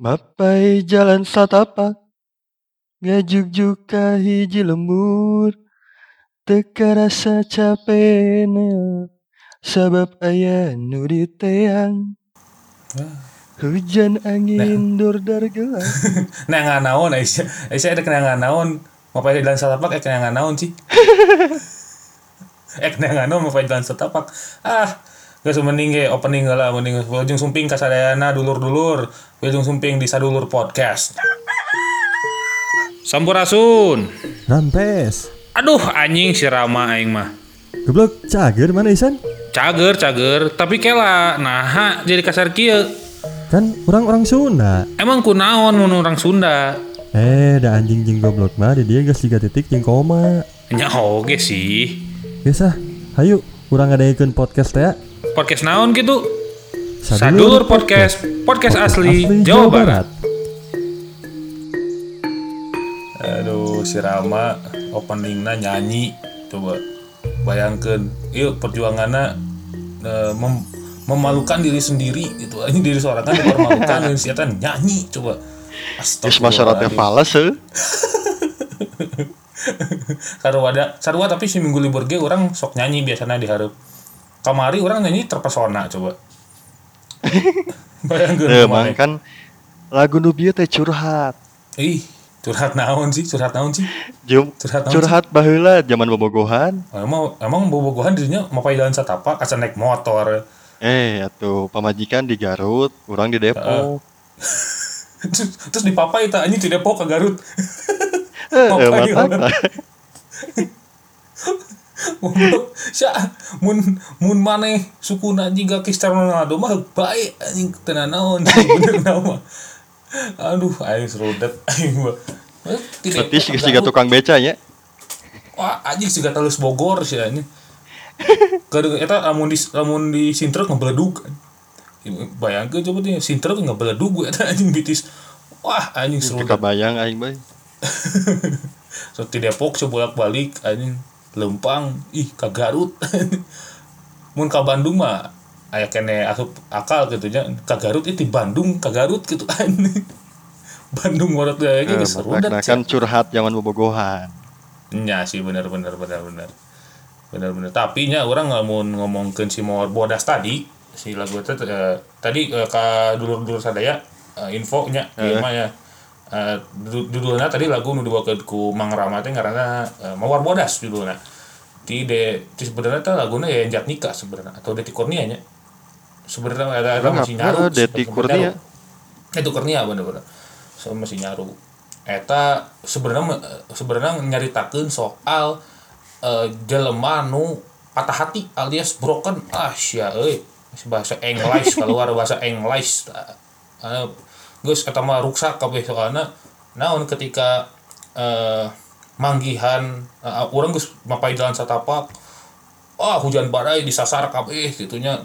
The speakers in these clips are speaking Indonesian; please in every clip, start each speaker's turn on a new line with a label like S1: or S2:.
S1: Mapai jalan satapak Ngajuk ka hiji lembur. Teka rasa capeknya Sabab ayah nu teang Hujan angin dordar gelap.
S2: Nah naon Aisyah Aisyah ada kena naon. Mau pakai jalan setapak eh kena naon sih. Eh kena naon mau pakai jalan setapak ah Gak mending ge opening lah mending ujung sumping kasadayana dulur-dulur ujung sumping di sadulur podcast Sampurasun
S3: Rampes.
S2: Aduh anjing si Rama aing mah
S3: Goblok cager mana Isan?
S2: Cager cager tapi kela nah jadi kasar kia
S3: Kan orang-orang Sunda.
S2: Emang kunaon mun orang Sunda
S3: Eh, da anjing jeng goblok mah di dia gas 3 titik jeng koma.
S2: Nya oge sih
S3: Biasa. Hayu, urang ngadaikeun podcast teh. ya.
S2: Podcast naon gitu Sadulur Podcast, podcast asli Jawa Barat. Aduh, si Rama openingnya nyanyi. Coba bayangkan, yuk perjuangannya eh, mem- memalukan diri sendiri gitu. Ini diri seorang kan dipermalukan dan siapa nyanyi coba.
S1: Geus masyaratnya falas heuh.
S2: Sarua sarua tapi si minggu libur ge orang sok nyanyi biasanya di hareup. Kamari orang nyanyi terpesona coba. Kemarin.
S1: mang kan lagu nu bieu teh curhat.
S2: Ih, curhat naon sih? Curhat naon sih?
S1: Jum,
S2: Curhat naon
S1: curhat baheula zaman bobogohan.
S2: Emang emang bobogohan dirinya mau jalan satapak asa naik motor.
S1: Eh, atuh pamajikan di Garut, urang di Depok.
S2: Terus, terus di papa itu anjing di Depok ke Garut.
S1: Eh, eh.
S2: Goblok. Sia mun mun maneh sukuna anjing ka Cristiano Ronaldo mah bae anjing tenan naon bener nama. Aduh, aing serudet aing mah. Eh,
S1: Berarti siga tukang beca nya.
S2: Wah, anjing siga talus Bogor sih anjing. Kada eta lamun di lamun di Sintrek ngebeledug. Bayangkeun coba teh Sintrek ngebeledug gue eta anjing bitis. Wah, anjing seru.
S1: Teu kabayang aing bae.
S2: So di Depok coba bolak-balik anjing lempang ih ke Garut. Mun ka Bandung mah aya kene asup akal gitu nya ka Garut itu Bandung ka Garut gitu anjing. Bandung warot
S1: Eh,
S2: aya ge geus seru
S1: makna kan curhat zaman bobogohan.
S2: Nya sih bener bener bener bener bener bener tapi nya orang nggak mau ngomongin si Mawar Bodas tadi si lagu itu eh, tadi eh, ka dulur dulur sadaya eh, info nya
S1: Eh.
S2: eh. ya eh, du- judulnya tadi lagu nu dibawakeun ku Mang Rama teh ngaranna eh, Mawar Bodas judulnya. Di de di sebenarnya teh laguna ya Jat Nikah sebenarnya atau Deti Kurnia nya. Sebenarnya ada ada masih nyaru
S1: Deti Kurnia?
S2: itu Kurnia bener-bener. So, masih nyaru. Eta sebenarnya sebenarnya nyaritakeun soal eh, jelema nu patah hati alias broken. Ah sia euy bahasa English keluar bahasa English. Uh, geus eta mah ruksak kabeh soalna naon ketika eh, manggihan uh, urang geus mapai jalan satapak wah hujan badai disasar kabeh gitunya.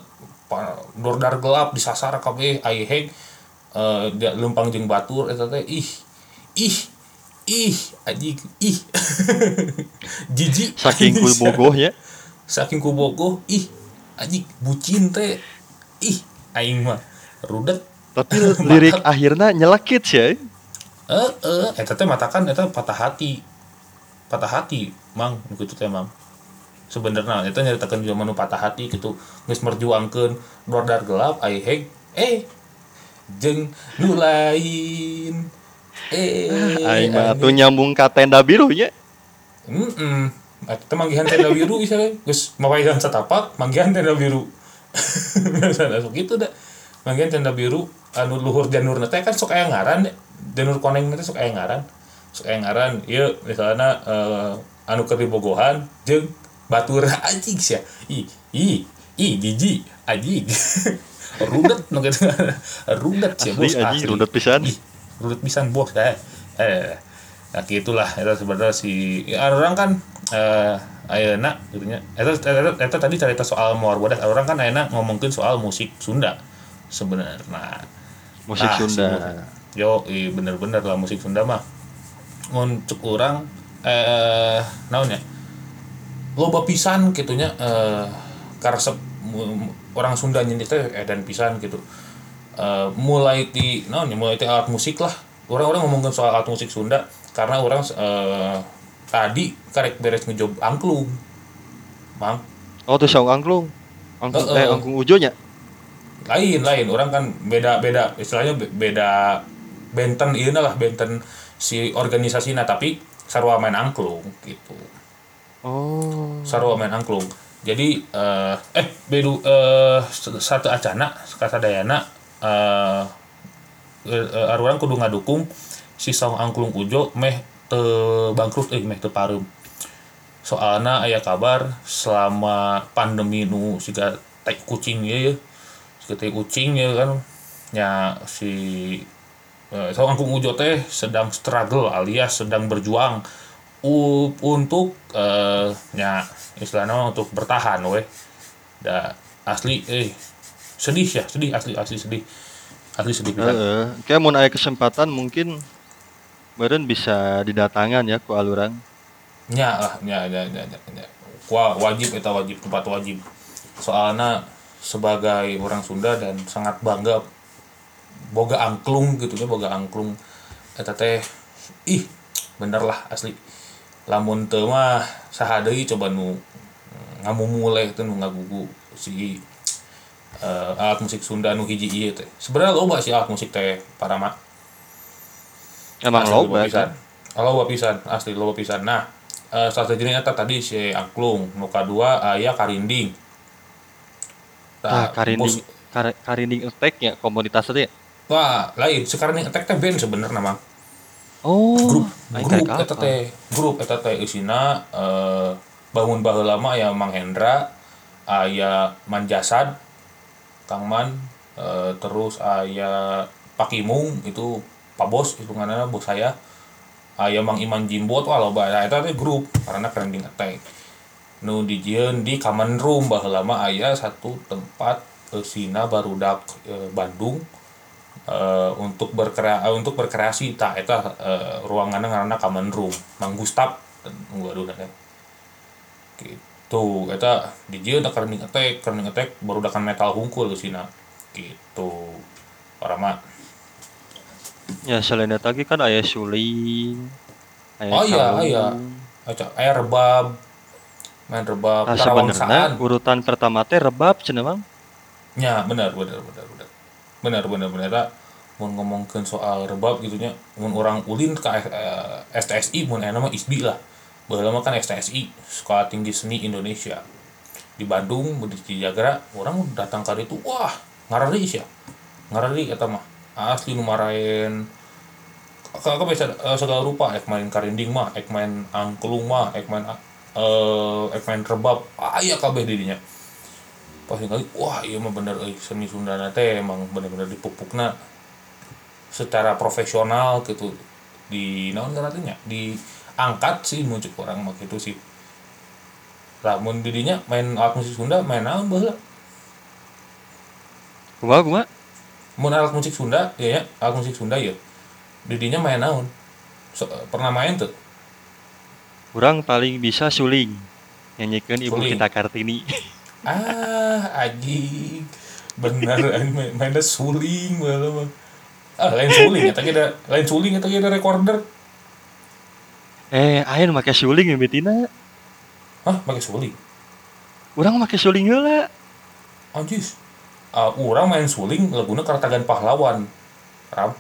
S2: Dordar gelap disasar kabeh ai heg eh, dia lempang jeung batur eta teh ih ih ih anjing ih. Jijik.
S1: Saking ku bogohnya.
S2: saking ku bogoh ih anjing bucin teh. Ih aing mah rudet
S1: Tapi lirik akhirnya nyelekit sih. ya.
S2: eh eh eta teh matakan eta patah hati patah hati mang nu kitu teh mang sebenarnya eta nyaritakeun zaman nu patah hati gitu geus merjuangkeun dordar gelap ai heg eh jeung nu lain eh
S1: Aing mah
S2: anjing.
S1: atuh nyambung ka tenda biru nya.
S2: Heeh. Eta manggihan tenda biru bisa we. Geus mapaihan satapak manggihan tenda biru. Biasa sok gitu dah. Manggihan tenda biru anu luhur janurna teh kan sok aya ngaran. Janur koneng teh sok aya ngaran. Sok aya ngaran. Ieu misalna eh, anu keur dibogohan jeung batur anjing sia. Ih, ih, ih jiji anjing. rudet nu kitu. Rudet sia
S1: Asli
S2: bos
S1: anjing rudet pisan.
S2: Ih, rudet pisan bos eh. Eh, nah gitulah itu sebenarnya si ya, orang kan eh ayeuna gitu nya. Eta eta eta tadi cerita soal Mawar Bodas, orang kan ayeuna ngomongin soal musik Sunda sebenarnya.
S1: Musik
S2: Nah,
S1: Sunda.
S2: si- Yo, i bener-bener lah musik Sunda mah. Untuk orang eh naon ya? Loba pisan gitunya eh karesep mu- orang Sunda nyanyi teh edan pisan gitu. eh, mulai di naon ya, mulai di alat musik lah orang-orang ngomongin soal alat musik Sunda karena orang eh, tadi karek beres ngejob angklung mang
S1: Oh tuh saung angklung. Angklung
S2: Heeh.
S1: eh angklung ujonya.
S2: Lain lain. Orang kan beda beda. Istilahnya be- beda benten ini lah benten si organisasi. Nah tapi sarwa main angklung gitu.
S1: Oh.
S2: sarwa main angklung. Jadi eh eh bedu eh satu acana kasadayana eh eh, aruran kudu ngadukung si saung angklung ujo meh te bangkrut eh meh te pareum soalna aya kabar selama pandemi nu siga tai kucing ya siga tai kucing ya kan nya si eh, saung angklung ujo teh sedang struggle alias sedang berjuang u- untuk eh nya istilahnya untuk bertahan weh da asli eh sedih ya sedih asli asli sedih asli sedih pisan.
S1: Heeh. Kayak mau ada kesempatan mungkin Beren bisa didatangan ya ku aluran.
S2: nya lah nya nya nya nya, nya. Wah, wajib eta wajib tempat wajib soalnya sebagai orang Sunda dan sangat bangga boga angklung gitu ya boga angklung eta teh ih bener lah asli lamun teu mah saha deui coba nu ngamumule teh nu ngagugu si eh, alat musik Sunda nu hiji ieu teh sebenarnya loba sih alat musik teh para mak
S1: Emang
S2: Asli
S1: loba
S2: pisan. Loba pisan, asli loba pisan. Nah, eh strateginya eta tadi si angklung, nu kadua aya karinding.
S1: Ah,
S2: Tah,
S1: karinding kar- karinding attack ya komunitas itu ya.
S2: Wah, lain sekarang yang attack teh band sebenarnya mah.
S1: Oh.
S2: Grup, grup eta teh, grup eta teh isina eh bangun baheula mah aya Mang Hendra, aya Manjasad, Kang Man, eh, terus aya Pak Imung itu Pak Bos hitungannya bos saya. Aya Mang Iman Jimbot wah loba nah, eta teh grup karena trending attack. Nu dijieun di common room baheula mah aya satu tempat sina barudak eh, Bandung eh, untuk berkrea eh, untuk berkreasi tak eta eh, ruangannya ngaranna common room Mang Gustap waduh teh gitu eta di dia ada kerning attack kerning attack baru dakan metal hungkul di sini gitu orang mah
S1: Ya selain itu lagi kan aya suling. Aya
S2: Oh iya,
S1: saung.
S2: iya. Aca aya rebab main rebab
S1: Nah, sebenarnya urutan pertama teh rebab cenah Mang.
S2: ya benar benar benar benar benar benar benar mau ngomongin soal rebab gitunya mun orang ulin ke eh, STSI mun aya mah ISBI lah. Baheula mah kan STSI Sekolah Tinggi Seni Indonesia. Di Bandung di Cijagra orang datang ke itu wah ngarari ya ngarari eta mah. Asli nu marahin kakak bisa eh, segala rupa ek main karinding mah ek main angklung mah ek main eh ek main rebab aya kabeh di dinya pas kali wah iya mah bener euy seni Sundana teh emang bener-bener dipupukna secara profesional gitu. Di naon ngaranna diangkat sih muncul orang mah gitu sih. Lamun didinya main alat musik Sunda main naon baheula
S1: Kumaha kumaha?
S2: mun alat musik Sunda ya, ya alat musik Sunda ya didinya main naon? So, pernah main tuh
S1: Kurang paling bisa suling. Nyanyikan Ibu
S2: Suling.
S1: kita Kartini.
S2: ah anjing main mainnya suling mah ah lain suling tadi ada lain suling tadi ada recorder
S1: eh, ayeuna make suling ya betina.
S2: hah pakai suling
S1: Urang make suling heula.
S2: anjis uh, orang main suling laguna kartagan pahlawan ram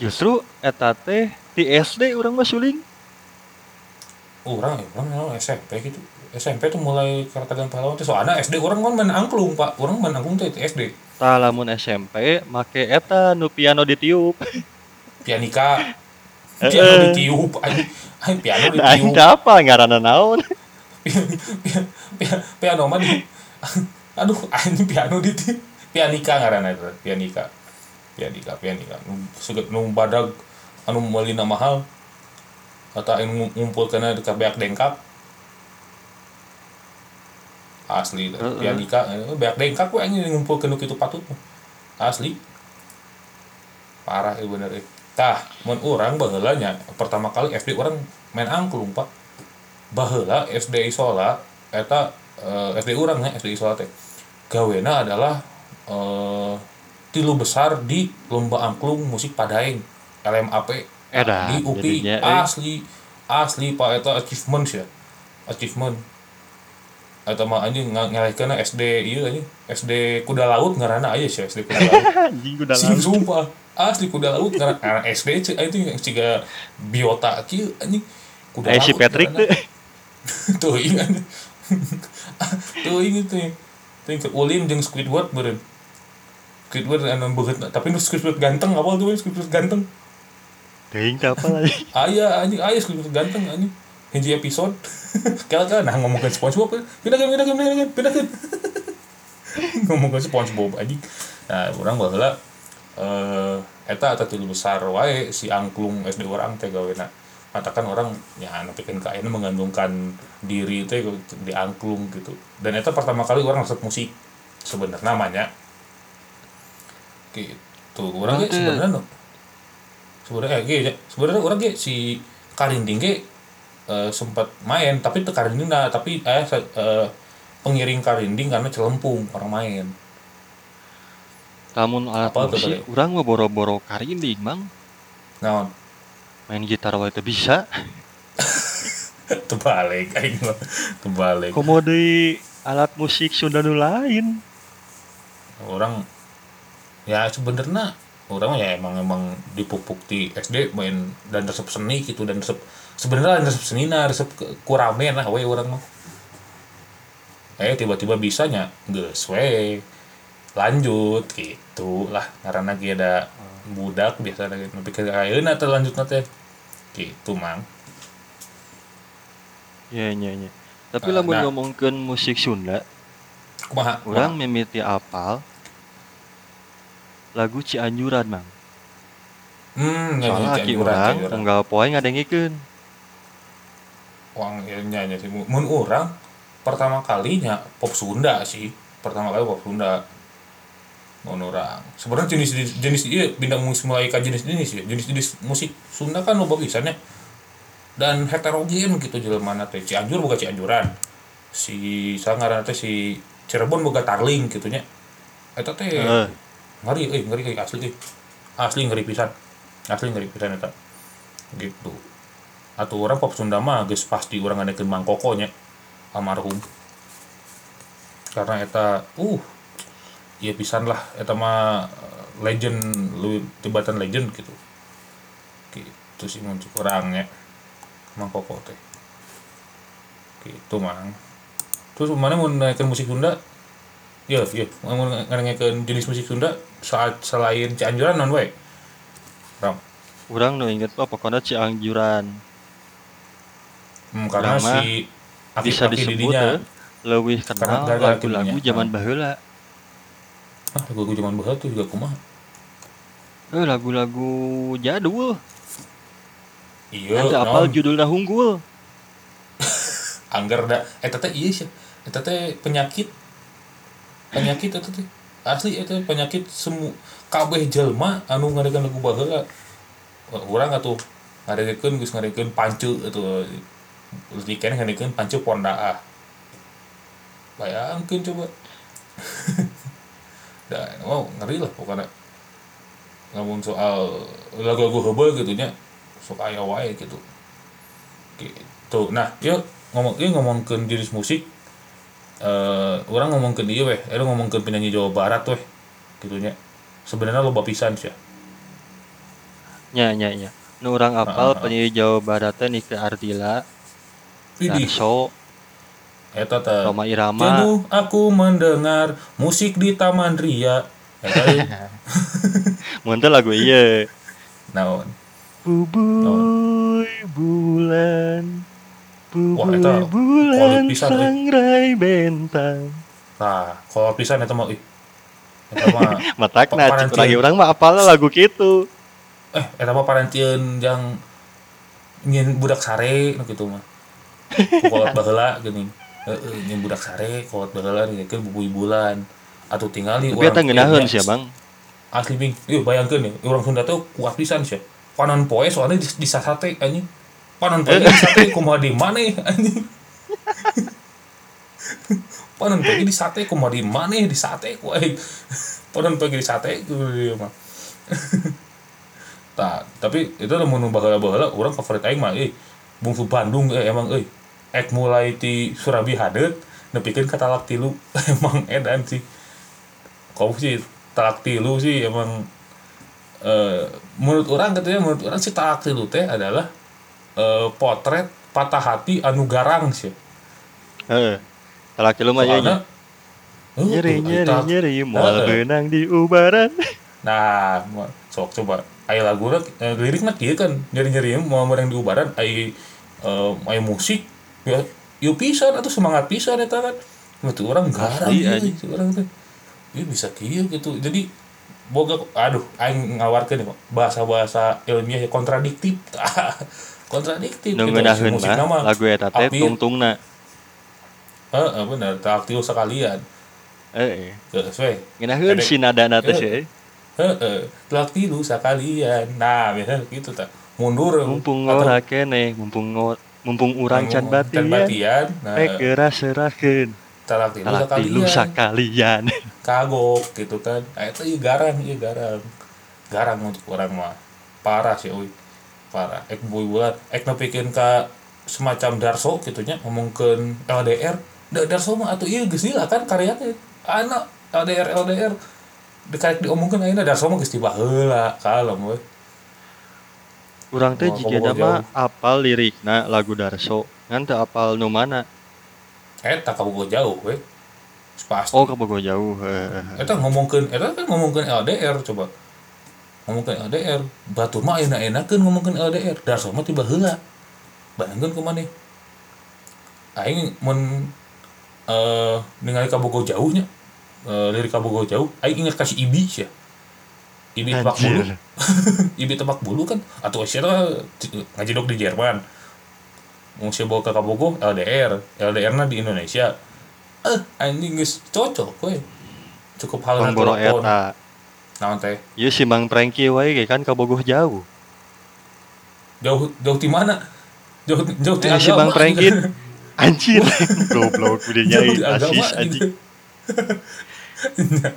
S1: Justru eta teh di SD urang mah suling.
S2: Orang ya orang memang SMP gitu. SMP tuh mulai kartagan pahlawan tuh soalnya SD orang kan main angklung pak. Orang main angklung tuh itu SD
S1: Tah lamun SMP make eta nu piano ditiup.
S2: pianika. Piano ditiup anjing Ay, piano
S1: Nah,
S2: ditiup.
S1: teu apa ngaranna naon?
S2: Pian- pian- piano mah di aduh anjing piano ditiup pianika ngaranna itu pianika. Pianika pianika. Nu badag anu meulina mahal kata ngumpul kena dekat beak dengkap asli
S1: Heeh.
S2: pianika eh, beak dengkap we anjing ngumpul kena kitu patut asli. Parah ya bener eh. tah mun urang baheula nya pertama kali SD orang main angklung pak. Baheula SD Isola eta eh, SD urang nya SD Isola teh. Gawena adalah eh tilu besar di lomba angklung musik padaeng LMAP
S1: Edan,
S2: di UPI
S1: jadinya, eh.
S2: asli asli pak eta achievement ya. Achievement. Eta mah anjing ngelehkeun SD ieu anjing SD kuda laut ngaranna aya sih SD kuda laut.
S1: Anjing
S2: sing
S1: langsung.
S2: sumpah. Asli kuda laut ngaranna anak SD cek itu yang ciga biota kieu anjing. Kuda
S1: Eh si Patrick tuh.
S2: tuh ingat. Tuh ingat tuh tuh ke Ulim jeung Squidward beureun. Squidward anu beut tapi nu Squidward ganteng apa tuh Squidward ganteng
S1: Teh apa lagi?
S2: aya anjing aya Squidward ganteng anjing. Hiji episode. Kala kala nah ngomongin SpongeBob pindahkan pindahkan pindahkan pindahkan ngomongin SpongeBob anjing. Nah orang baheula eh eta eta tilu besar wae si angklung SD orang teh gawena katakan orang ya nepikeun ka ayeuna mengandungkan diri teh di angklung gitu. Dan eta pertama kali orang resep musik sebenarnya namanya. Gitu. Orang sebenarnya sebenarnya eh, sebenarnya orang ge si Karinding ge eh, sempat main tapi teu Karinding nah, tapi eh, eh, pengiring Karinding karena celempung orang main
S1: Lamun alat
S2: Apa tuh
S1: musik,
S2: tadi?
S1: urang mah boro-boro karinding, Mang.
S2: nah
S1: Main gitar wae teu bisa.
S2: terbalik aing mah terbalik
S1: Komo deui alat musik Sunda nu lain.
S2: orang ya sebenarnya orang ya emang emang dipupuk di SD main dan resep seni gitu dan resep sebenarnya resep seni nah resep kuramen lah we orang mah. Eh tiba-tiba bisanya geus we lanjut gitu lah. Karena lagi ada budak biasa lagi. Tapi ke ayeuna teh lanjut teh. Gitu mang.
S1: Iya, iya, iya. Tapi
S2: Ah,
S1: lamun
S2: nah.
S1: ngomongkeun musik Sunda,
S2: kumaha?
S1: urang mimiti apal lagu Cianjuran, Mang.
S2: hmm
S1: Soalnya aki
S2: Cianjuran,
S1: urang
S2: Cianjuran.
S1: unggal poe ngadengikeun.
S2: uang ya, nyanyi sih. Mun orang pertama kalinya pop Sunda sih. Pertama kali pop Sunda. Mun orang sebenarnya jenis jenis iya bintang musik mulai ke jenis jenis ya jenis jenis musik Sunda kan loba pisannya dan heterogen gitu jelema teh. Cianjur bukan Cianjuran. Si sangaran teh si Cirebon boga Tarling gitu nya eta teh. Ngeri eh ngeri eh, asli eh asli ngeri pisan. Asli ngeri pisan eta. Gitu. Atau orang pop Sunda mah geus pasti orang ngadekeun Mang Koko nya almarhum. Karena eta uh iya pisan lah. Eta mah eh, legend lu tibatan legend gitu. Gitu sih mun cek urang nya Mang Koko teh. Gitu mang. Terus mana mau naikin musik Sunda Iya, iya. Mau ngerengekeun jenis musik Sunda saat selain Cianjuran non wae. Ram.
S1: Urang nu inget mah pokona Cianjuran.
S2: Hmm, karena
S1: Lama
S2: si aki
S1: Bisa
S2: aki
S1: disebut
S2: didinya.
S1: eh, leuwih kenal lagu-lagu zaman
S2: Oh.
S1: baheula.
S2: Ah, lagu zaman baheula tuh juga kumaha.
S1: Eh lagu-lagu jadul.
S2: Iya,
S1: Nanti apal
S2: naon?
S1: judulna hunggul.
S2: Angger da eta teh iya sih. Eta teh penyakit. Penyakit eta teh. Asli eta penyakit semu kabeh jelema anu ngadekeun lagu baheula. Wah, Urang atuh ngadekeun geus ngadekeun pancu atuh. Terus dikene ngadekeun pancu pondaah. Bayangkeun coba. Dan wow, ngeri lah pokoknya. Ngomong soal lagu-lagu heubeul gitu nya. Sok aya wae gitu. Gitu. Nah, yuk ngomong yuk ngomongkeun jenis musik. Eh, orang ngomongkeun ieu weh, eh ngomongkeun penyanyi Jawa Barat weh. Gitu nya. Sebenarnya loba pisan sih.
S1: Nya nya nya. Nu urang apal
S2: ah.
S1: penyanyi Jawa Barat teh Nike Ardila, Darso,
S2: eta teh.
S1: Roma Irama.
S2: Jenuh aku mendengar musik di Taman Ria. Eta teh.
S1: Mun teh lagu ieu.
S2: naon?
S1: Bubuy bulan.
S2: Wah,
S1: Bubuy
S2: eta
S1: bulan
S2: pisan,
S1: sangrai bentang.
S2: Nah, kalau pisan eta mah ih. Eta mah
S1: Matakna
S2: Pa-
S1: cik
S2: parantian.
S1: urang urang mah apalna lagu kitu.
S2: eh eta mah parantieun yang nyin budak sare nu kitu mah. Kolot baheula geuning. Heeh, nyin budak sare kolot baheula ngeukeun bubui bulan. Atuh tingali
S1: Tapi
S2: urang
S1: eta ngeunaheun sih. Bang.
S2: Asli bing. Ieu bayangkeun ya, urang Sunda tuh kuat pisan sih. Panon poe soalnya di, di sate anjing. Panon poe di sate kumaha di maneh anjing. Panon poe di sate kumaha di maneh di sate ku aing. Orang pergi di sate gitu dia mah. Tah, tapi itu lamun nu baheula-baheula urang favorit aing mah eh bungsu Bandung eh emang euy. Ek mulai ti Surabi hadet nepikeun ka talak tilu emang edan sih. Kau sih talak tilu sih emang eh menurut orang katanya menurut orang sih talak tilu teh adalah eh potret patah hati anu garang sih.
S1: Heeh. Laki lu mah ya
S2: Oh,
S1: nyeri nyeri nyeri
S2: Heeh.
S1: benang di ubaran.
S2: Nah, sok coba. Aya lagu eh, lirikna kieu kan nyeri-nyeri mau yang di ubaran ai eh, aya musik ya ieu pisan atau semangat pisan eta kan. Itu orang garang ya,
S1: anjing.
S2: itu orang teh. Ieu bisa kieu gitu. Jadi boga aduh aing ngawarkeun ya, bahasa-bahasa ilmiah ya kontradiktif. kontradiktif
S1: Nu ngeunaheun mah lagu eta teh
S2: apil.
S1: tungtungna.
S2: Heeh, bener, tak aktif sekalian.
S1: Heeh.
S2: Geus we.
S1: Ngeunaheun si nadana teh sih.
S2: Heeh, telak tilu sekalian. Nah, biasanya gitu tak. Mundur.
S1: Mumpung ora keneh, mumpung mumpung urang can
S2: Can
S1: batian.
S2: batian. Nah,
S1: Rek geura serahkeun.
S2: telak tilu sekalian.
S1: sakalian.
S2: Kagok gitu kan. Itu iya garang, iya garang. Garang untuk orang mah. Parah sih, uy. Parah. Ek boy buat. Ek nepikeun ka semacam Darso gitu nya ngomongkeun LDR. Da Darso mah atuh ieu geus lah kan karyanya. Anak LDR LDR dekat diomongkeun ayeuna Darso mah geus tiba heula kalem we.
S1: Urang teh jigana
S2: kabogo
S1: mah apal lirikna lagu Darso. Ngan teu apal nu mana.
S2: Eta kabogo jauh we. Geus Pasti.
S1: Oh, kabogo jauh. Heeh.
S2: Eta ngomongkeun eta kan ngomongkeun LDR coba. Ngomongkeun LDR, batur mah enak-enakeun ngomongkeun LDR. Darso mah tiba heula. Bayangkeun kumaneh. Aing mun eh ningali kabogo jauhnya. Eh lirik kabogo jauh, aing ingat kasih Ibi sia. Ibi tebak bulu. Ibi tebak bulu kan atau sia teh ngajidok di Jerman. Mau sia bawa ke kabogo LDR, LDR-na di Indonesia. Eh, anjing cocok we. Cukup hal
S1: eta.
S2: Naon teh?
S1: Ieu si Mang Prengki wae kan kabogoh jauh.
S2: Jauh jauh di mana? Jauh jauh di
S1: Eh, si
S2: agama.
S1: Bang Prengkin. Anjir. Goblok udah
S2: agama
S1: asis anjing.
S2: gitu.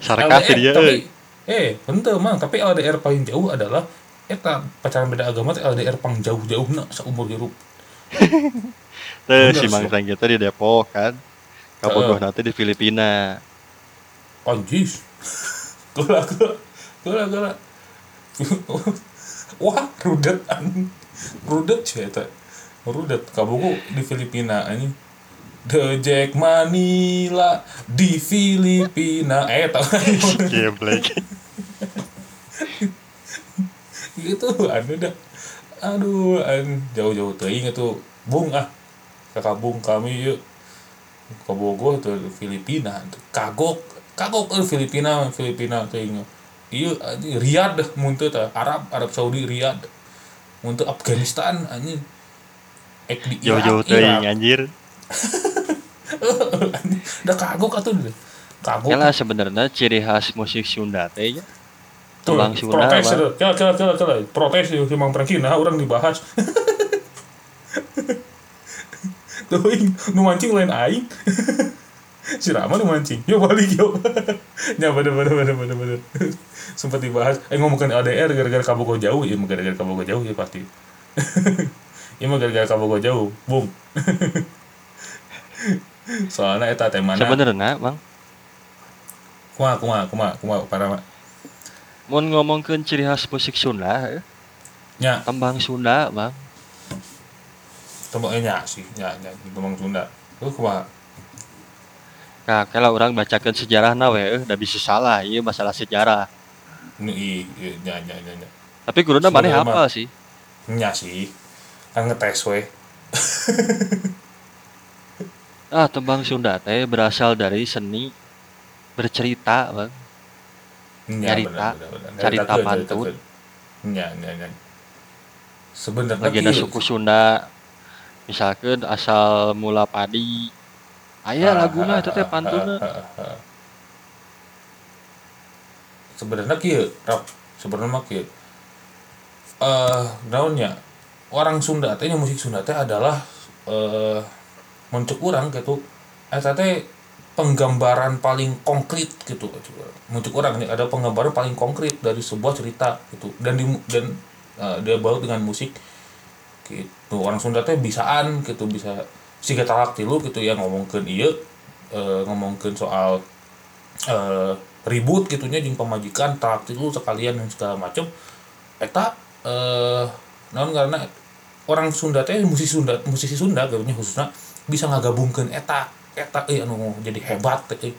S1: Sarkas dia
S2: tapi,
S1: euy.
S2: eh, henteu mang, tapi LDR paling jauh adalah eta pacaran beda agama teh LDR pang jauh-jauhna saumur hirup.
S1: Teh
S2: Bener
S1: si Mang. Prengki teh di Depok kan. Kabogoh nanti di Filipina.
S2: Anjis. Gula Gula gula. Wah, rudet anjing. Rudet sih eta. Rudet kabogo di Filipina anjing. The Jack Manila di Filipina. Eh, tau
S1: Geblek.
S2: gitu anu dah aduh an jauh-jauh teuing itu bung ah kakak bung kami yuk ke Bogor tuh Filipina tuh kagok kagok eh Filipina Filipina teuing iya anjing Riyadh dah muntah tah Arab Arab Saudi Riyadh muntah Afghanistan anjing ek di Irak, Irak.
S1: teuing anjir.
S2: Anjing, dah kagok atuh kagok
S1: Kala sebenarnya ciri khas musik Sunda teh.
S2: Tuh,
S1: Tulang Sunda
S2: protes. Kela, kela, kela, kela. Protes itu si Mang Prengki. Nah, orang dibahas. Tuh, nu mancing lain aing. si Rama nu mancing. Yo balik yo. ya bener bener bener bener bener. Sempat dibahas. Eh ngomongin LDR gara-gara kabogo jauh. Ya gara-gara kabogo jauh ya pasti. Ya mah gara-gara kabogo jauh. Bung. Soalnya eta temana.
S1: Sebenarnya, Bang,
S2: Kumaha kumaha kumaha kumaha para
S1: mun ngomongkeun ciri khas musik Sunda,
S2: nya
S1: tembang Sunda, Bang.
S2: tembaknya sih nya nya tembang Sunda. Terus kumaha?
S1: Nah, kalau orang bacakan sejarah na we, eh, da bisa salah, iya masalah sejarah.
S2: Ini i, i nya nya nya nya.
S1: Tapi guruna
S2: Sebenarnya
S1: hafal sih.
S2: Nya sih. Kan ngetes we.
S1: Ah, tembang Sunda teh berasal dari seni bercerita, Bang.
S2: Nya.
S1: Carita
S2: Nyaritakeun,
S1: pantun.
S2: Nya nya nya. Sebenarnya
S1: Legenda
S2: kieu.
S1: suku Sunda. Misalkan asal mula padi. Aya
S2: Ah,
S1: laguna
S2: ah,
S1: eta teh
S2: ah,
S1: pantuna.
S2: Sebenarnya kieu, Rap. Sebenarnya mah kieu. Eh, naonnya? Orang Sunda teh musik Sunda teh adalah eh muncul urang gitu. Eta teh penggambaran paling konkret gitu untuk orang nih ada penggambaran paling konkret dari sebuah cerita gitu dan di, dan eh, dia baru dengan musik gitu orang Sunda teh bisaan gitu bisa siga talak tilu gitu ya ngomongkeun ieu eh, ngomongkeun soal eh, ribut gitunya jeung pemajikan talak tilu sekalian dan segala macam eta eh naon karena orang Sunda teh musisi Sunda musisi Sunda gitu nya khususnya bisa ngagabungkeun eta. Eta eh anu jadi hebat euy.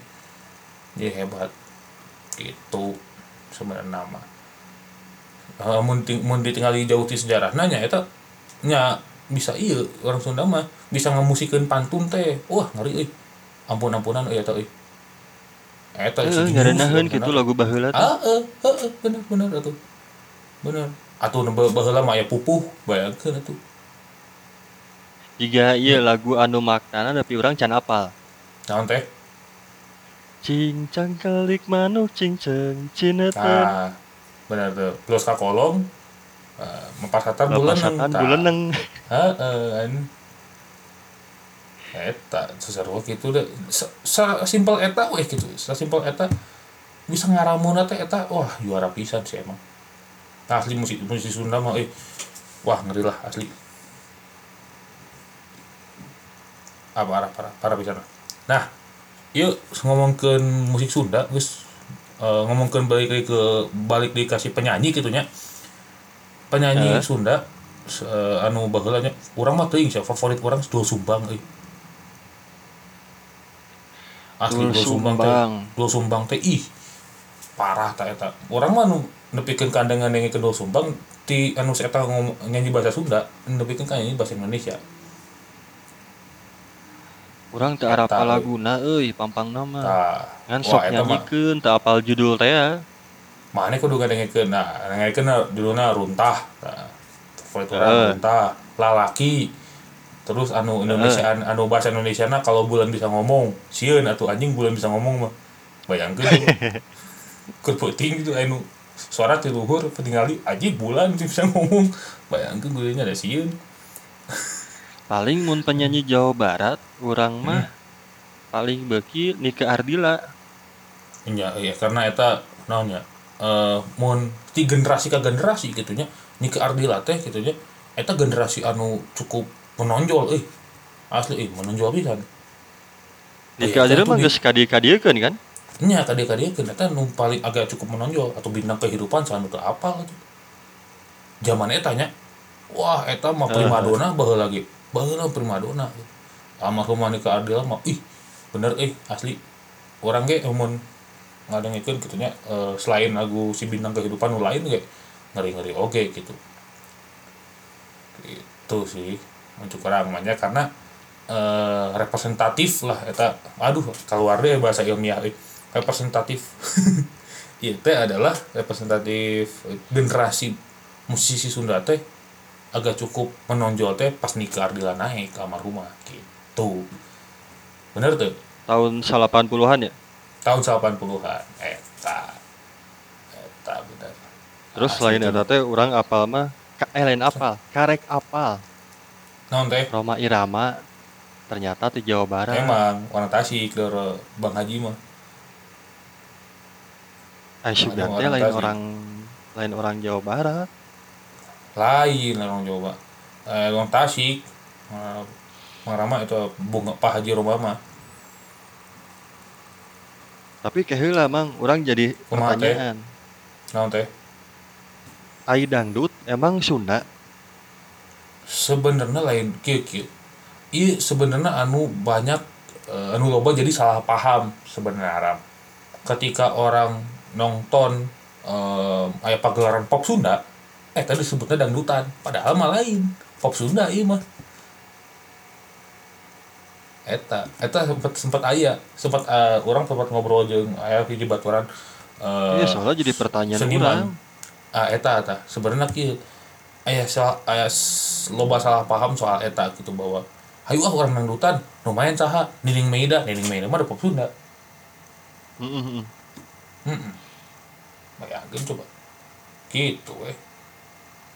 S2: jadi hebat. Gitu sebenarnya nama. Uh, mun, ting- mun ditinggali jauh ti sejarah nanya eta nya bisa iya orang Sunda mah bisa ngamusikeun pantun teh. Wah ngeri euy. Ampun ampunan eta euy. Eta
S1: Eh,
S2: si jenius,
S1: ngarenaheun
S2: bener.
S1: gitu lagu baheula teh.
S2: ah eh eh eh, bener bener atuh. Bener atuh nu baheula mah aya pupuh bayangkeun atuh.
S1: Jika iya lagu anu maknana tapi orang can apal.
S2: naon teh?
S1: Cincang kelik manuk cincang cineten.
S2: nah bener tuh. Los ka kolong uh, mempasatan bulan
S1: Lapasatan buleneng.
S2: Heeh. Eta seseru gitu deh. Simpel eta weh gitu. Simpel eta bisa ngaramun teh eta wah juara pisan sih emang. Asli musik musik Sunda mah eh wah ngeri lah asli. Apa arah parah parah pisan. Nah, yuk ngomongkeun musik Sunda geus eh, ngomongkeun balik ke balik dikasih penyanyi gitu nya. Penyanyi
S1: Eh.
S2: Sunda se- anu baheula nya urang mah teuing favorit urang Doel Sumbang euy. Asli
S1: Doel
S2: Sumbang teh.
S1: Sumbang.
S2: Doel Sumbang teh ih parah ta eta. Urang mah nu nepikeun kandangan yang ke Doel Sumbang ti anu eta nyanyi bahasa Sunda, nepikeun ka nyanyi bahasa Indonesia.
S1: Teu arapa
S2: Eta,
S1: laguna euy pampang nama. Ngan sok nyanyikeun teu apal judul teh ya.
S2: Mana kudu ngadengekeun nah ngadengekeun duluna runtah. Nah, favorit urang
S1: Heeh.
S2: runtah. Lalaki. Terus anu Indonesia anu bahasa Indonesia na kalau bulan bisa ngomong sieun atuh anjing bulan bisa ngomong mah. Bayangkeun keur penting gitu anu suara ti luhur ketinggali anjing bulan bisa ngomong. Bayangkeun gulanya ada sieun
S1: Paling mun penyanyi Jawa Barat urang
S2: Hmm.
S1: mah paling beuki Nike Ardila.
S2: nya ya karena eta naonnya eh mun ti generasi ke generasi gitu nya. Nike Ardila teh gitu nya. Eta generasi anu cukup menonjol eh asli eh menonjol pisan.
S1: Nike
S2: Iya,
S1: Ardila
S2: itu
S1: mah geus kadie-kadiekeun kan?
S2: nya tadi kadi eta nu paling agak cukup menonjol atau bintang kehidupan sanu teu apal gitu. Zaman eta nya wah eta mah primadona baheula lagi baheula primadona. Almarhum Nike Ardila mah ih bener eh asli. Orang ge mun ngadengikeun gitu nya eh, selain lagu si bintang kehidupan lain ge ngeri-ngeri oke gitu. Itu sih orang namanya karena eh, representatif lah eta. Aduh keluar deh bahasa ilmiah euy. representatif. Itu adalah representatif generasi musisi Sunda teh agak cukup menonjol teh pas Nika Ardila naik almarhumah gitu. Bener tuh
S1: Tahun 80-an ya.
S2: Tahun 80-an eta eta bener
S1: Terus
S2: Asli
S1: selain eta teh urang apal mah eh lain apal, karek apal.
S2: naon teh
S1: Roma Irama ternyata di Jawa Barat.
S2: emang warna Tasik dari Bang Haji mah
S1: Aisyah teh
S2: orang
S1: lain
S2: Tasik.
S1: orang lain orang Jawa Barat.
S2: lain orang Jawa eh orang Tasik eh, Mang Rama itu bunga Pak Haji Roma mah
S1: Tapi keheula mang. Orang jadi
S2: Kumaha
S1: pertanyaan.
S2: naon teh.
S1: Ai dangdut emang Sunda?
S2: sebenarnya lain kieu kieu. Iya sebenarnya anu banyak eh, anu loba jadi salah paham sebenarnya Ram. ketika orang nonton eh aya pagelaran pop Sunda eh tadi sebutnya dangdutan. Padahal mah lain. Pop Sunda iya mah eta. Eta sempat sempat aya. Sempat eh, orang sempat ngobrol jeung aya hiji baturan eh,
S1: Iya soalnya jadi pertanyaan
S2: seniman. ah eta eta. Sebenarnya kieu aya salah aya s- loba salah paham soal eta gitu bahwa hayu ah orang dangdutan lumayan saha Nining Meida. Nining Meida mah ada pop Sunda.
S1: Heeh, heeh.
S2: heeh bayangkeun coba. Gitu weh.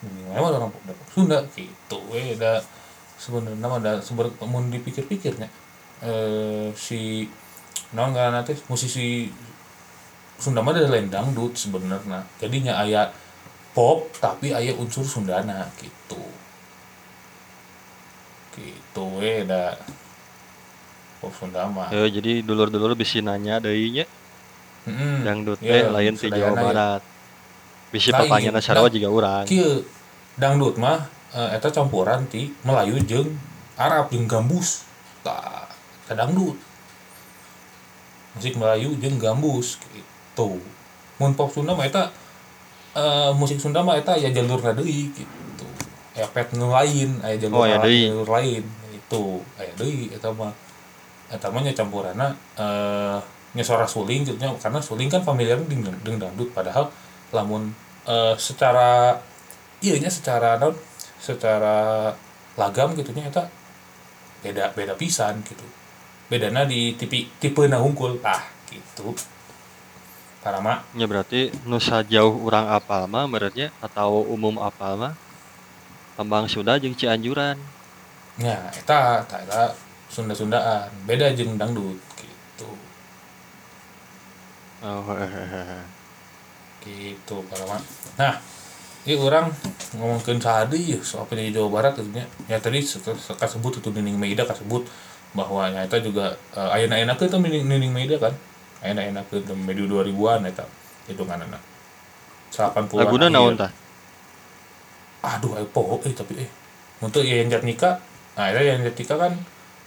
S2: Nining Meida mah orang pop Sunda. Gitu weh da sebenarnya mah da sumber mun dipikir-pikirnya eh si non karena teh musisi Sunda mah ada lain dangdut sebenarnya jadinya aya pop tapi aya unsur Sundana gitu gitu we da pop Sunda mah
S1: jadi dulur-dulur bisa nanya deui nya
S2: Mm-mm.
S1: dangdut teh lain ti
S2: Sudayana
S1: Jawa
S2: ya.
S1: Barat. Bisa
S2: Lain.
S1: papanyana sarua
S2: Nah,
S1: juga.
S2: Kieu dangdut mah eh, eta campuran ti Melayu jeung Arab jeung gambus tah eta dangdut musik Melayu jeung gambus gitu. Mun pop Sunda mah eta eh, musik Sunda mah eta ya jalur deui gitu. Aya pet nu lain aya jalur
S1: Oh, deui.
S2: jalur lain itu aya deui eta mah. Eta mah nya campuranna eh nya suara suling gitu karena suling kan familiar dengan dengan dangdut. Padahal lamun eh, secara iya nya secara non secara lagam gitu nya eta beda beda pisan gitu bedana di tipe tipe na hungkul ah gitu. Para mak.
S1: Ya berarti nusa jauh urang apal mah beratnya atau umum apal mah Kembang Sunda jeung Cianjuran.
S2: nya eta eta, eta Sunda Sundaan beda jeung dangdut gitu.
S1: Oh, hehehe.
S2: gitu para mak. Nah ini orang ngomongin ya soal penyanyi Jawa Barat tentunya ya tadi sebut itu Nining Meida kasebut bahwa ya itu juga uh, ayana ayana itu Nining, Meida kan? Ayana ayana ke medio 2000-an eta itu kan anak 80-an
S1: Laguna
S2: akhir.
S1: naon tah?
S2: aduh ayo po eh tapi eh. Untuk yang Jatnika nah itu yang Jatnika kan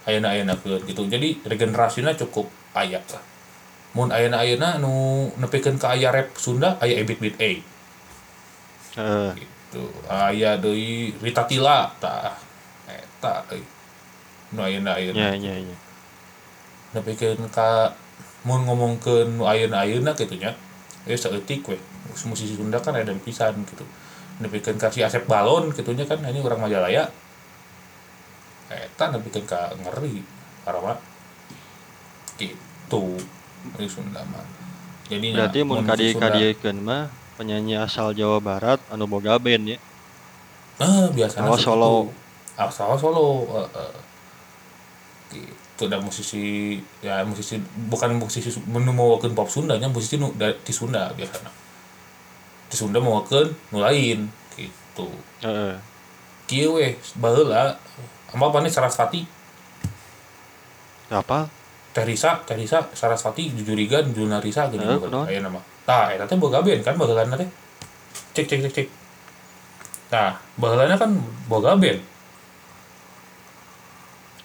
S2: ayana ayana gitu. Jadi regenerasinya cukup ayak lah. Mun ayana ayana nu nepikeun ke aya rap Sunda aya ebit bit A.
S1: Heeh.
S2: gitu. Aya deui Rita Tila tah. Eta euy nu ayeuna ayeuna
S1: ya, ya.
S2: nepikeun ka mun ngomongkeun nu ayeuna ayeuna kitu nya ya saeutik we musisi Sunda kan ada pisan gitu nepikeun ka si Asep Balon kitu nya kan ini orang Majalaya eta nepikeun ka ngeri parah gitu di Sunda mah jadi
S1: Berarti mun kadi kadiekeun mah penyanyi asal Jawa Barat anu boga band ya.
S2: Ah, biasanya
S1: solo.
S2: itu. Asal solo. eh, eh. Gitu dan musisi ya musisi bukan musisi nu mawakeun pop Sunda nya musisi nu da- di Sunda biasanya. Di Sunda mawakeun nu lain gitu.
S1: Heeh.
S2: Kieu we baheula amal pane Sarasvati,
S1: Apa?
S2: Teh Risa, Teh Risa, Sarasvati, Jujurigan, Juna Risa gitu
S1: Eh, kunaon?
S2: aya nama. Tah, eta teh boga band kan baheulana teh. Cek cek cek cek. Nah, baheulana kan boga band.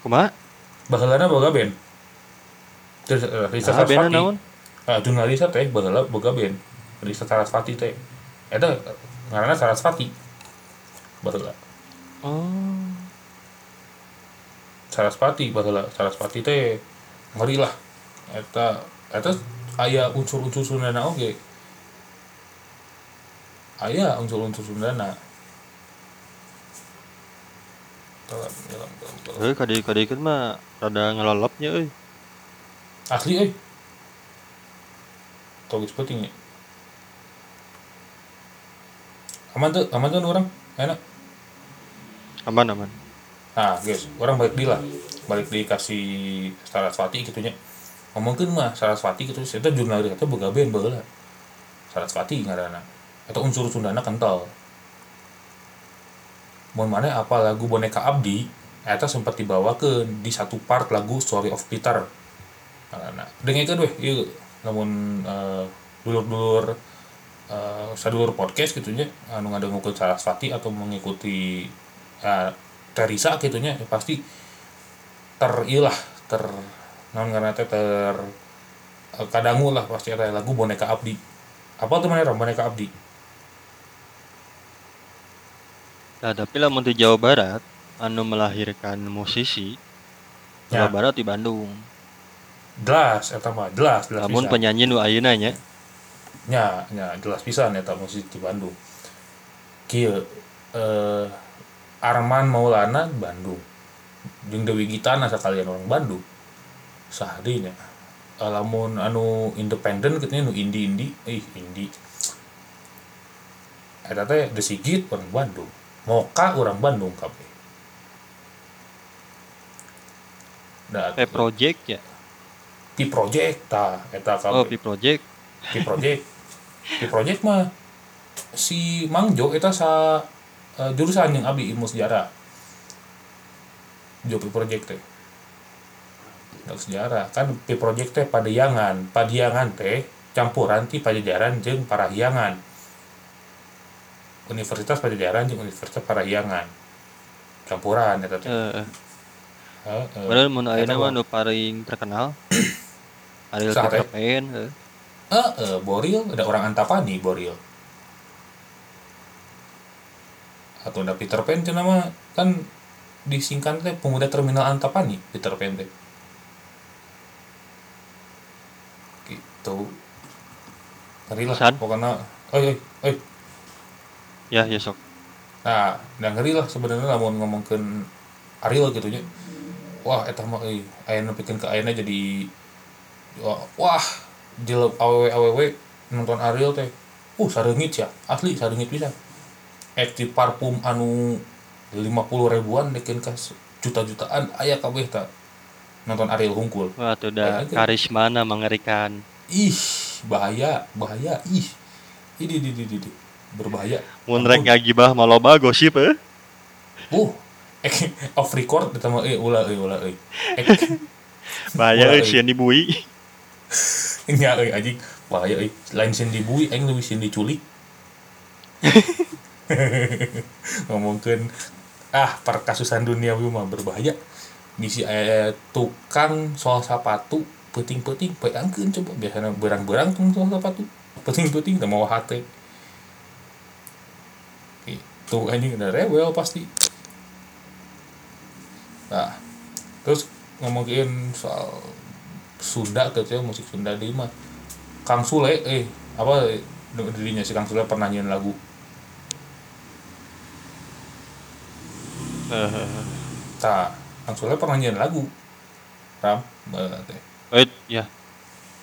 S1: Kumaha?
S2: Baheulana boga band. Terus uh, Risa
S1: Nah,
S2: Sarasvati.
S1: naon?
S2: ah jurnalis teh baheula boga band. Risa Sarasvati teh. Eta ngaranna Sarasvati. Baheula.
S1: Oh.
S2: Sarasvati baheula. Sarasvati teh ngeri lah. Eta eta aya unsur-unsur Sundana oge. Aya unsur-unsur Sundana dalam, dalam.
S1: Heuh kadi kadiekeun mah rada ngelolopnya euy.
S2: asli euy tau geus penting ya aman tuh aman tuh orang. Enak.
S1: Aman aman.
S2: nah guys orang balik di lah. Balik di kasih Sarasvati gitu nya. Ngomongin mah Sarasvati gitu itu jurnalis itu boga band baheula Sarasvati ngaranna atau unsur Sundana kental mun mana apa lagu boneka Abdi? Eta sempat dibawakeun di satu part lagu Story of Peter. Karena dengekeun weh. Ieu namun eh, dulur-dulur eh, sadulur podcast gitu nya. Anu ngadengukeun Sarasvati atau mengikuti ya, Teresa gitu nya ya pasti ter ieu lah ter non karena ter eh, kadangu lah pasti ada lagu boneka Abdi. Apa tuh mana boneka Abdi
S1: Nah, tapi lamun di Jawa Barat anu melahirkan musisi
S2: Ya.
S1: Jawa Barat di Bandung.
S2: jelas eta mah jelas jelas
S1: Namun penyanyi nu ayeuna nya.
S2: Nya nya jelas pisan eta musik di Bandung. Kieu eh Arman Maulana Bandung. Jeung Dewi Gitana sakalian orang Bandung. Sahadinya lamun anu independen gitu nu indie indie ih indie eta teh The Sigit orang Bandung Moka orang Bandung kabeh
S1: P Project ya.
S2: Pi Project tah eta
S1: Oh,
S2: kabeh
S1: Pi Project.
S2: Pi Project. Pi Project mah si Mang Jo eta sa eh, jurusan yang abi ilmu sejarah. Jo Pi Project teh. Ilmu sejarah. Kan Pi Project teh padiangan. Padiangan teh campuran ti pajajaran jeung parahyangan Universitas Pajajaran jeung Universitas Parahyangan campuran eta teh
S1: Heeh.
S2: Heeh.
S1: Padahal mun ayeuna
S2: mah.
S1: nu paling terkenal Ariel Pan, heeh.
S2: Eh, eh, Boril, ada orang Antapani, Boril. Atau ada Peter Pan, itu nama kan disingkat teh pemuda terminal Antapani, Peter Pan teh. Gitu. Ngeri lah, pokoknya, oi, oi, oi.
S1: Ya, ya sok.
S2: Nah, dan ngeri lah sebenarnya lamun ngomongkeun Ariel gitu nya. Wah, eta mah euy, aya nepikeun ke ayeuna jadi wah, jel awewe awewe nonton Ariel teh. Uh, sareungit ya, asli sareungit pisan. Ekti parfum anu 50 ribuan dekeun ka juta-jutaan aya kabeh ta nonton Ariel hungkul.
S1: Wah, tuh udah
S2: itu.
S1: karismana mengerikan.
S2: Ih, bahaya, bahaya, ih. Ini, ini, ini, ini. Berbahaya.
S1: Mun rek ngagibah mah loba gosip eh.
S2: Uh, eh, off record kita mah eh ulah eh ulah eh. Eh,
S1: Bahaya
S2: Wah,
S1: euy sieun dibui.
S2: Enggak euy anjing, bahaya euy. Lain sieun dibui aing leuwih sieun diculik. Ngomongkeun ah perkasusan duniawi mah berbahaya. Bisi aya tukang soal sepatu penting-penting bayangkeun coba biasana berang-berang tukang soal sepatu penting-penting teu mau hate. Itu anjing udah rewel pasti. Nah, terus ngomongin soal Sunda gitu ya musik Sunda di mah Kang Sule eh apa dirinya si Kang Sule pernah nyanyiin lagu
S1: Heeh.
S2: ta Kang Sule pernah nyanyiin lagu ram teh
S1: Eh, ya.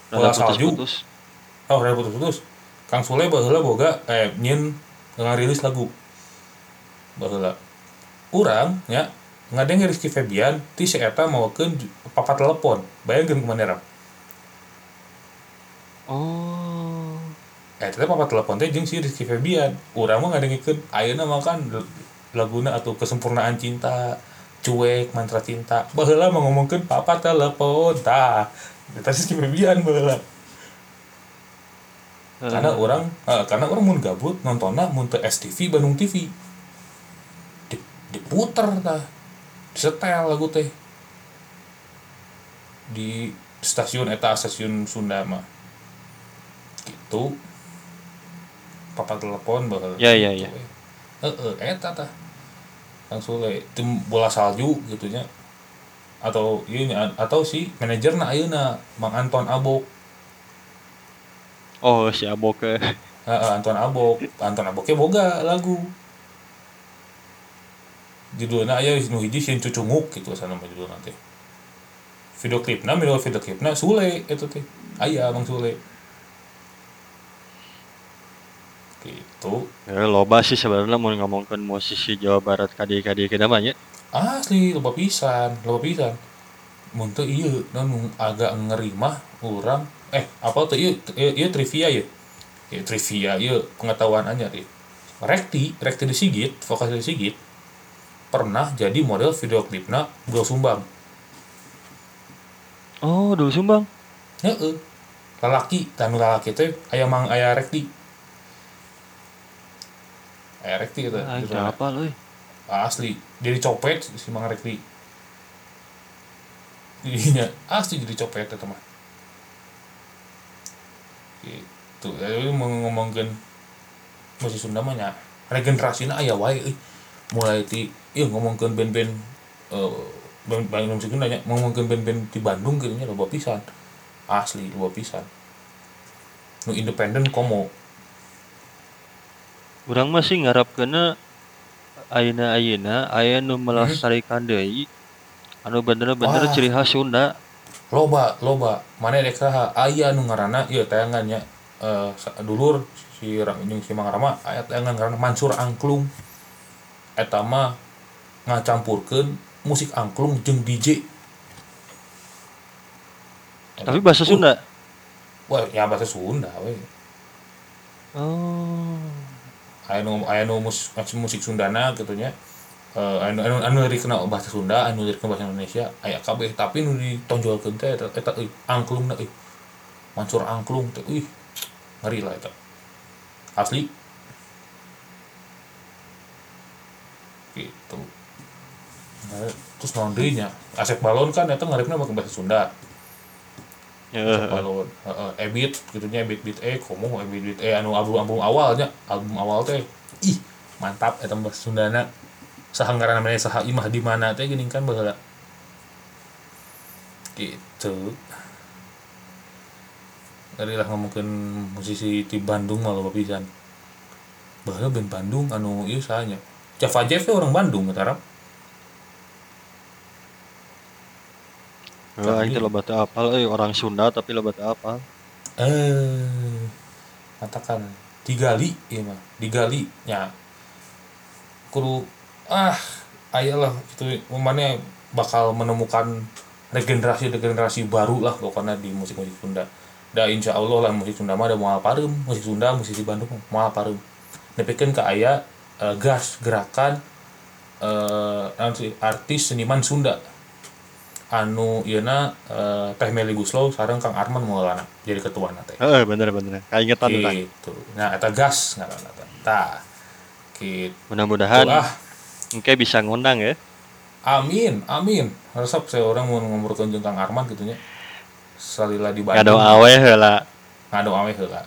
S2: Bola salju.
S1: putus-putus.
S2: oh udah putus-putus Kang Sule baheula boga eh nyin ngarilis lagu baheula urang ya ngadeng Rizky Febian ti si eta mawakeun ju- papat telepon bayangkeun kumaneh ram
S1: Oh.
S2: Eh, ternyata papa telepon teh jeung si Rizky Febian. Urang mah ngadengikeun ayeuna mah kan laguna atau kesempurnaan cinta, cuek, mantra cinta. Baheula mah ngomongkeun papa telepon tah. Eta si Rizky Febian baheula. Karena orang eh, karena orang mun gabut nontonna mun teu STV Bandung TV. Di, diputer tah. Disetel lagu teh. Di stasiun eta stasiun Sunda mah. Gitu. Papa telepon baheula.
S1: Ya, ya, ya.
S2: Heeh, eta tah. Langsung le tim bola salju gitu nya. Atau ieu nya atau si manajerna ayeuna Mang Anton Abok.
S1: Oh, si Abok ke.
S2: Heeh, Anton Abok, Anton Aboknya boga lagu. Judulnya aya nu hiji sieun cucunguk gitu sana mah judulna teh. Video klipna middle video klipna Sule eta teh. Aya Bang Sule. Gitu.
S1: Ya, loba sih sebenarnya mau ngomongkan musisi Jawa Barat kadi-kadi kita namanya.
S2: Asli loba pisan, loba pisan. Mun teu ieu nu agak ngeri mah urang eh apa tuh ieu ieu, ieu trivia ya. Ya trivia ieu pengetahuan anyar ya. Rekti, Rekti di Sigit, vokal di Sigit pernah jadi model video klipna Gol Sumbang.
S1: Oh, dulu sumbang.
S2: Heeh. Lalaki, dan lalaki teh aya mang aya Rekti. Aya Rekti eta.
S1: Ah,
S2: judulna.
S1: apa loh?
S2: asli jadi copet si Mang Rekti jadinya asli jadi copet ya teman gitu jadi mau ngomongin musik Sunda mah nya regenerasinya aya wae mulai ti ieu ngomongkeun band-band eh band band musik Sunda nya ngomongkeun band-band di Bandung gitu nya loba pisan. Asli loba pisan. Nu independen komo.
S1: Urang masih ngarap kena ayeuna ayeuna aya nu melestarikan deui. Anu bener-bener ciri khas Sunda.
S2: loba loba. Mana dek saha aya nu ngaranna ieu tayangannya eh sa- dulur si Ra- jeung si Mang Rama aya tayangan ngaranna Mansur Angklung. Eta mah ngacampurkeun musik angklung jeung DJ
S1: Tapi bahasa Sunda.
S2: wah ya bahasa Sunda we
S1: Oh.
S2: aya nu aya nu mus, musik Sundana gitu nya. Eh, anu anu anu lirikna bahasa Sunda anu lirikna bahasa Indonesia. Aya kabeh tapi nu ditonjolkeun teh eta eta euy angklungna euy. Mansur angklung teh euy. Ngeri lah eta. Asli. Gitu Nah, terus naon deui nya Asep Balon kan eta ngarepna pakai bahasa Sunda.
S1: Heeh.
S2: balon. Heeh ebit gitu nya ebit bit e komo ebit bit e anu album album awalnya. Album awal teh ih mantap eta bahasa Sundana. Saha ngaranna namanya saha imah di mana teh geuning kan baheula. Gitu. Dari lah ngomongkeun musisi di Bandung malah pisan. Baheula band Bandung anu ieu sahanya Java Jeff orang Bandung eta
S1: Oh, aing teh loba teu apal euy orang Sunda tapi loba teu apal.
S2: eh katakan digali ya mah digali ya kudu ah ayolah itu mana bakal menemukan regenerasi regenerasi baru lah pokoknya di musik musik Sunda. Da insya Allah lah musik Sunda mah ada moal parem musik Sunda musik di Bandung moal parem nepikeun ka aya eh, gas gerakan eh naon sih, artis seniman Sunda anu ieuna eh, Teh Meli Guslow sareng Kang Arman Maulana jadi ketua teh.
S1: Heeh, bener bener. Kaingetan tah.
S2: gitu. Nah eta gas nggak tah gitu.
S1: Mudah-mudahan
S2: ah
S1: engke bisa ngundang ya.
S2: amin amin. Resep saya orang mau jeung Kang Arman gitu nya. Salila di
S1: Ngado
S2: Bandung.
S1: awe heula.
S2: ngado awe heula.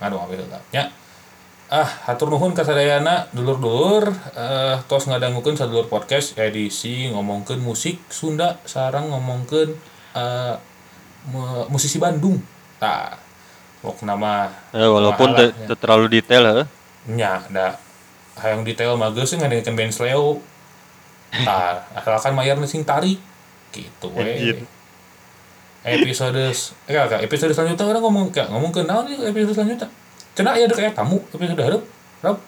S2: Ngado awe heula. Nya ah hatur nuhun ka sadayana dulur-dulur eh tos ngadangukeun sadulur podcast edisi ngomongkeun musik Sunda sarang ngomongkeun eh mu- musisi Bandung. Tah pok nama
S1: Eh, walaupun teu
S2: Mahalah,
S1: teu terlalu detail heuh.
S2: nya da hayang detail mah geus ngadengekeun band Sleo. Tah asalkan mayarna sing tarik gitu we. Episode eh episode selanjutnya orang ngomong kayak ngomong ke naon nih episode selanjutnya cenah ya kayak tamu episode hareup rap.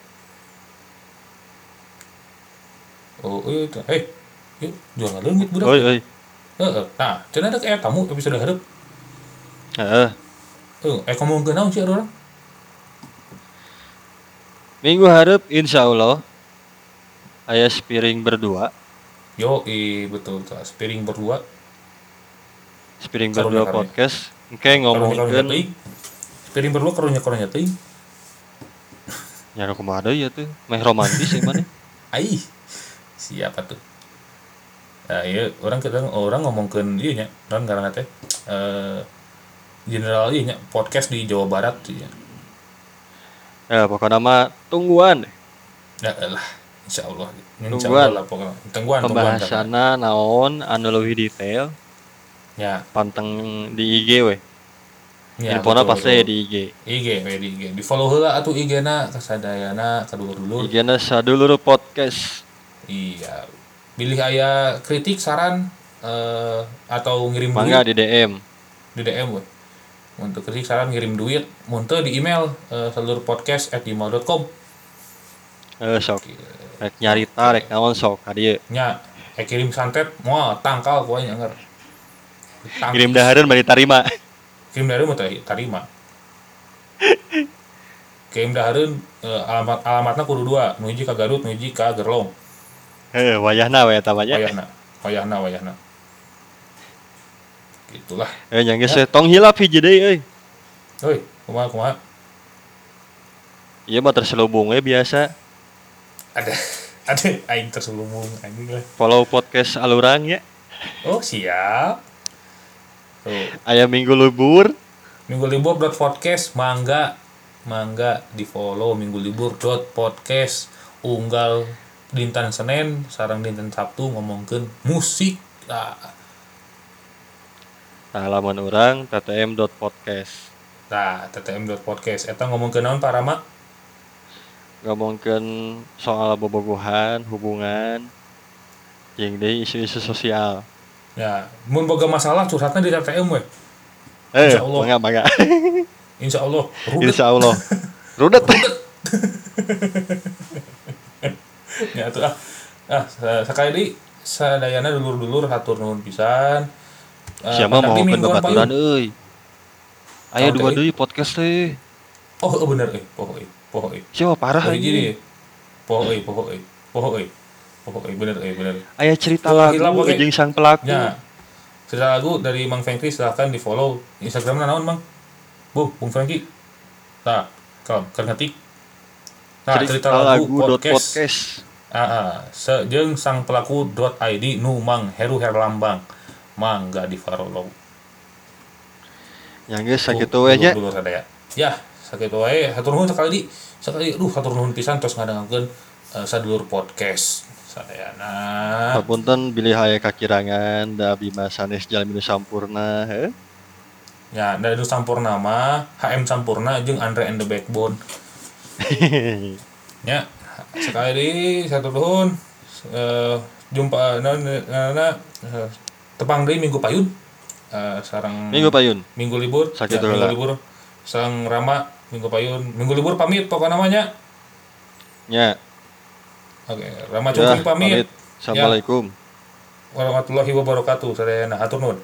S2: Oh iya itu. Eh yuk jual leungit budak.
S1: Oi oi.
S2: Heeh. nah cenah ada kayak tamu episode hareup
S1: Heeh.
S2: eh eh ngomong ke naon sih orang?
S1: Minggu harap insya Allah aya spiring berdua.
S2: yo i betul tuh spiring berdua.
S1: Spiring berdua podcast. Engke ngomongkeun
S2: teuing spiring berdua karunya karunya teuing
S1: nyara kumaha deui ya tuh. Meh romantis ya mana?
S2: Aih, siapa tuh? Nah, iya, orang kita orang ngomongkeun ieu nya, non karena teh eh general ieu nya podcast di Jawa Barat sih ya.
S1: Ya pokoknya mah tungguan
S2: Ya lah, insya Allah. Insya
S1: Tungguan.
S2: Allah lah pokoknya. Tungguan,
S1: pembahasanna naon anu leuwih detail
S2: Ya,
S1: panteng di IG we.
S2: Ya. Betul,
S1: pasti di IG.
S2: IG, di IG. Di follow heula atuh IG-na kasadayana kadulur-dulur.
S1: IG-na sadulur podcast.
S2: Iya. Pilih aya kritik, saran eh atau ngirim
S1: Mangga
S2: duit
S1: di DM.
S2: di DM we. Untuk kritik saran ngirim duit, muntah di email eh, seluruhpodcast@gmail.com.
S1: Eh sok rek nyarita rek naon sok ka dieu.
S2: nya eh kirim santet moal tangkal poe nya ngeur Tang-
S1: Kirim dahareun bari tarima.
S2: Dari mah teh tarima kirim dahareun eh, alamat alamatna kudu dua. Nu hiji ka Garut nu hiji ka Gerlong.
S1: Heuh wayahna we eta mah nya.
S2: wayahna wayahna wayahna. Gitulah.
S1: Eh nya geus we tong hilap hiji deui euy.
S2: oi kumaha kumaha?
S1: Ieu mah terselubung we biasa.
S2: ada ada aing terselubung anjing lah.
S1: Follow podcast alurang ya.
S2: oh siap tuh.
S1: Aya minggu libur.
S2: Minggu libur dot podcast mangga. Mangga di follow. Minggu libur dot podcast. Unggal dinten Senin sarang dinten Sabtu ngomongkeun musik. Nah,
S1: Halaman orang ttm.podcast.
S2: nah ttm dot podcast. Eta ngomongkeun naon para mak
S1: ngomongkeun soal bobogohan, hubungan, jeung deui isu-isu sosial.
S2: Ya mun boga masalah curhatnya di TTM we
S1: Eh,
S2: Insya Allah.
S1: mangga mangga.
S2: insya Allah rudet
S1: Insya Allah. Rudet.
S2: ya tuh ah ah sekali sadayana dulur-dulur hatur nuhun pisan Eh,
S1: Siapa mau
S2: di
S1: ke
S2: mingguan
S1: babaturan
S2: payun.
S1: euy. Aya
S2: Oke.
S1: dua deui podcast teh.
S2: Oh, oh, bener eh, poho eh, poho eh.
S1: Siapa parah anjing.
S2: poho eh, poho eh, poho eh. Poho eh, bener eh, bener.
S1: Aya cerita lagu jeung sang pelaku.
S2: Ya. Cerita lagu dari Mang Fengki silahkan di follow Instagramnya naon Mang? Bu, Bung Fengki. Nah, kalau kan ngetik. Nah, cerita, lagu,
S1: dot
S2: podcast.
S1: podcast.
S2: Ah, ah. Sejeng sang pelaku dot ID nu Mang Heru Herlambang. Mangga di follow.
S1: Yang geus sakitu
S2: Tuh, sadaya. Ya, sakitu wae. Hatur nuhun sekali di sekali duh hatur nuhun pisan tos ngadengakeun uh, sadulur podcast. Sadayana.
S1: Papunten bilih aya kakirangan da abdi mah sanes jalmi sampurna heuh.
S2: Ya, dari nu sampurna mah HM Sampurna jeung Andre and the Backbone. Ya, sekali satu tahun eh jumpa na, na, na, eh, tepang deui minggu payun. Eh sarang
S1: Minggu payun.
S2: minggu libur.
S1: Sakit
S2: ya, minggu libur. Sarang Rama minggu payun. Minggu libur pamit pokoknya namanya.
S1: Nya.
S2: Oke, Rama
S1: Ya,
S2: Cungkring pamit.
S1: Assalamualaikum.
S2: Warahmatullahi wabarakatuh. Sadayana hatur nuhun.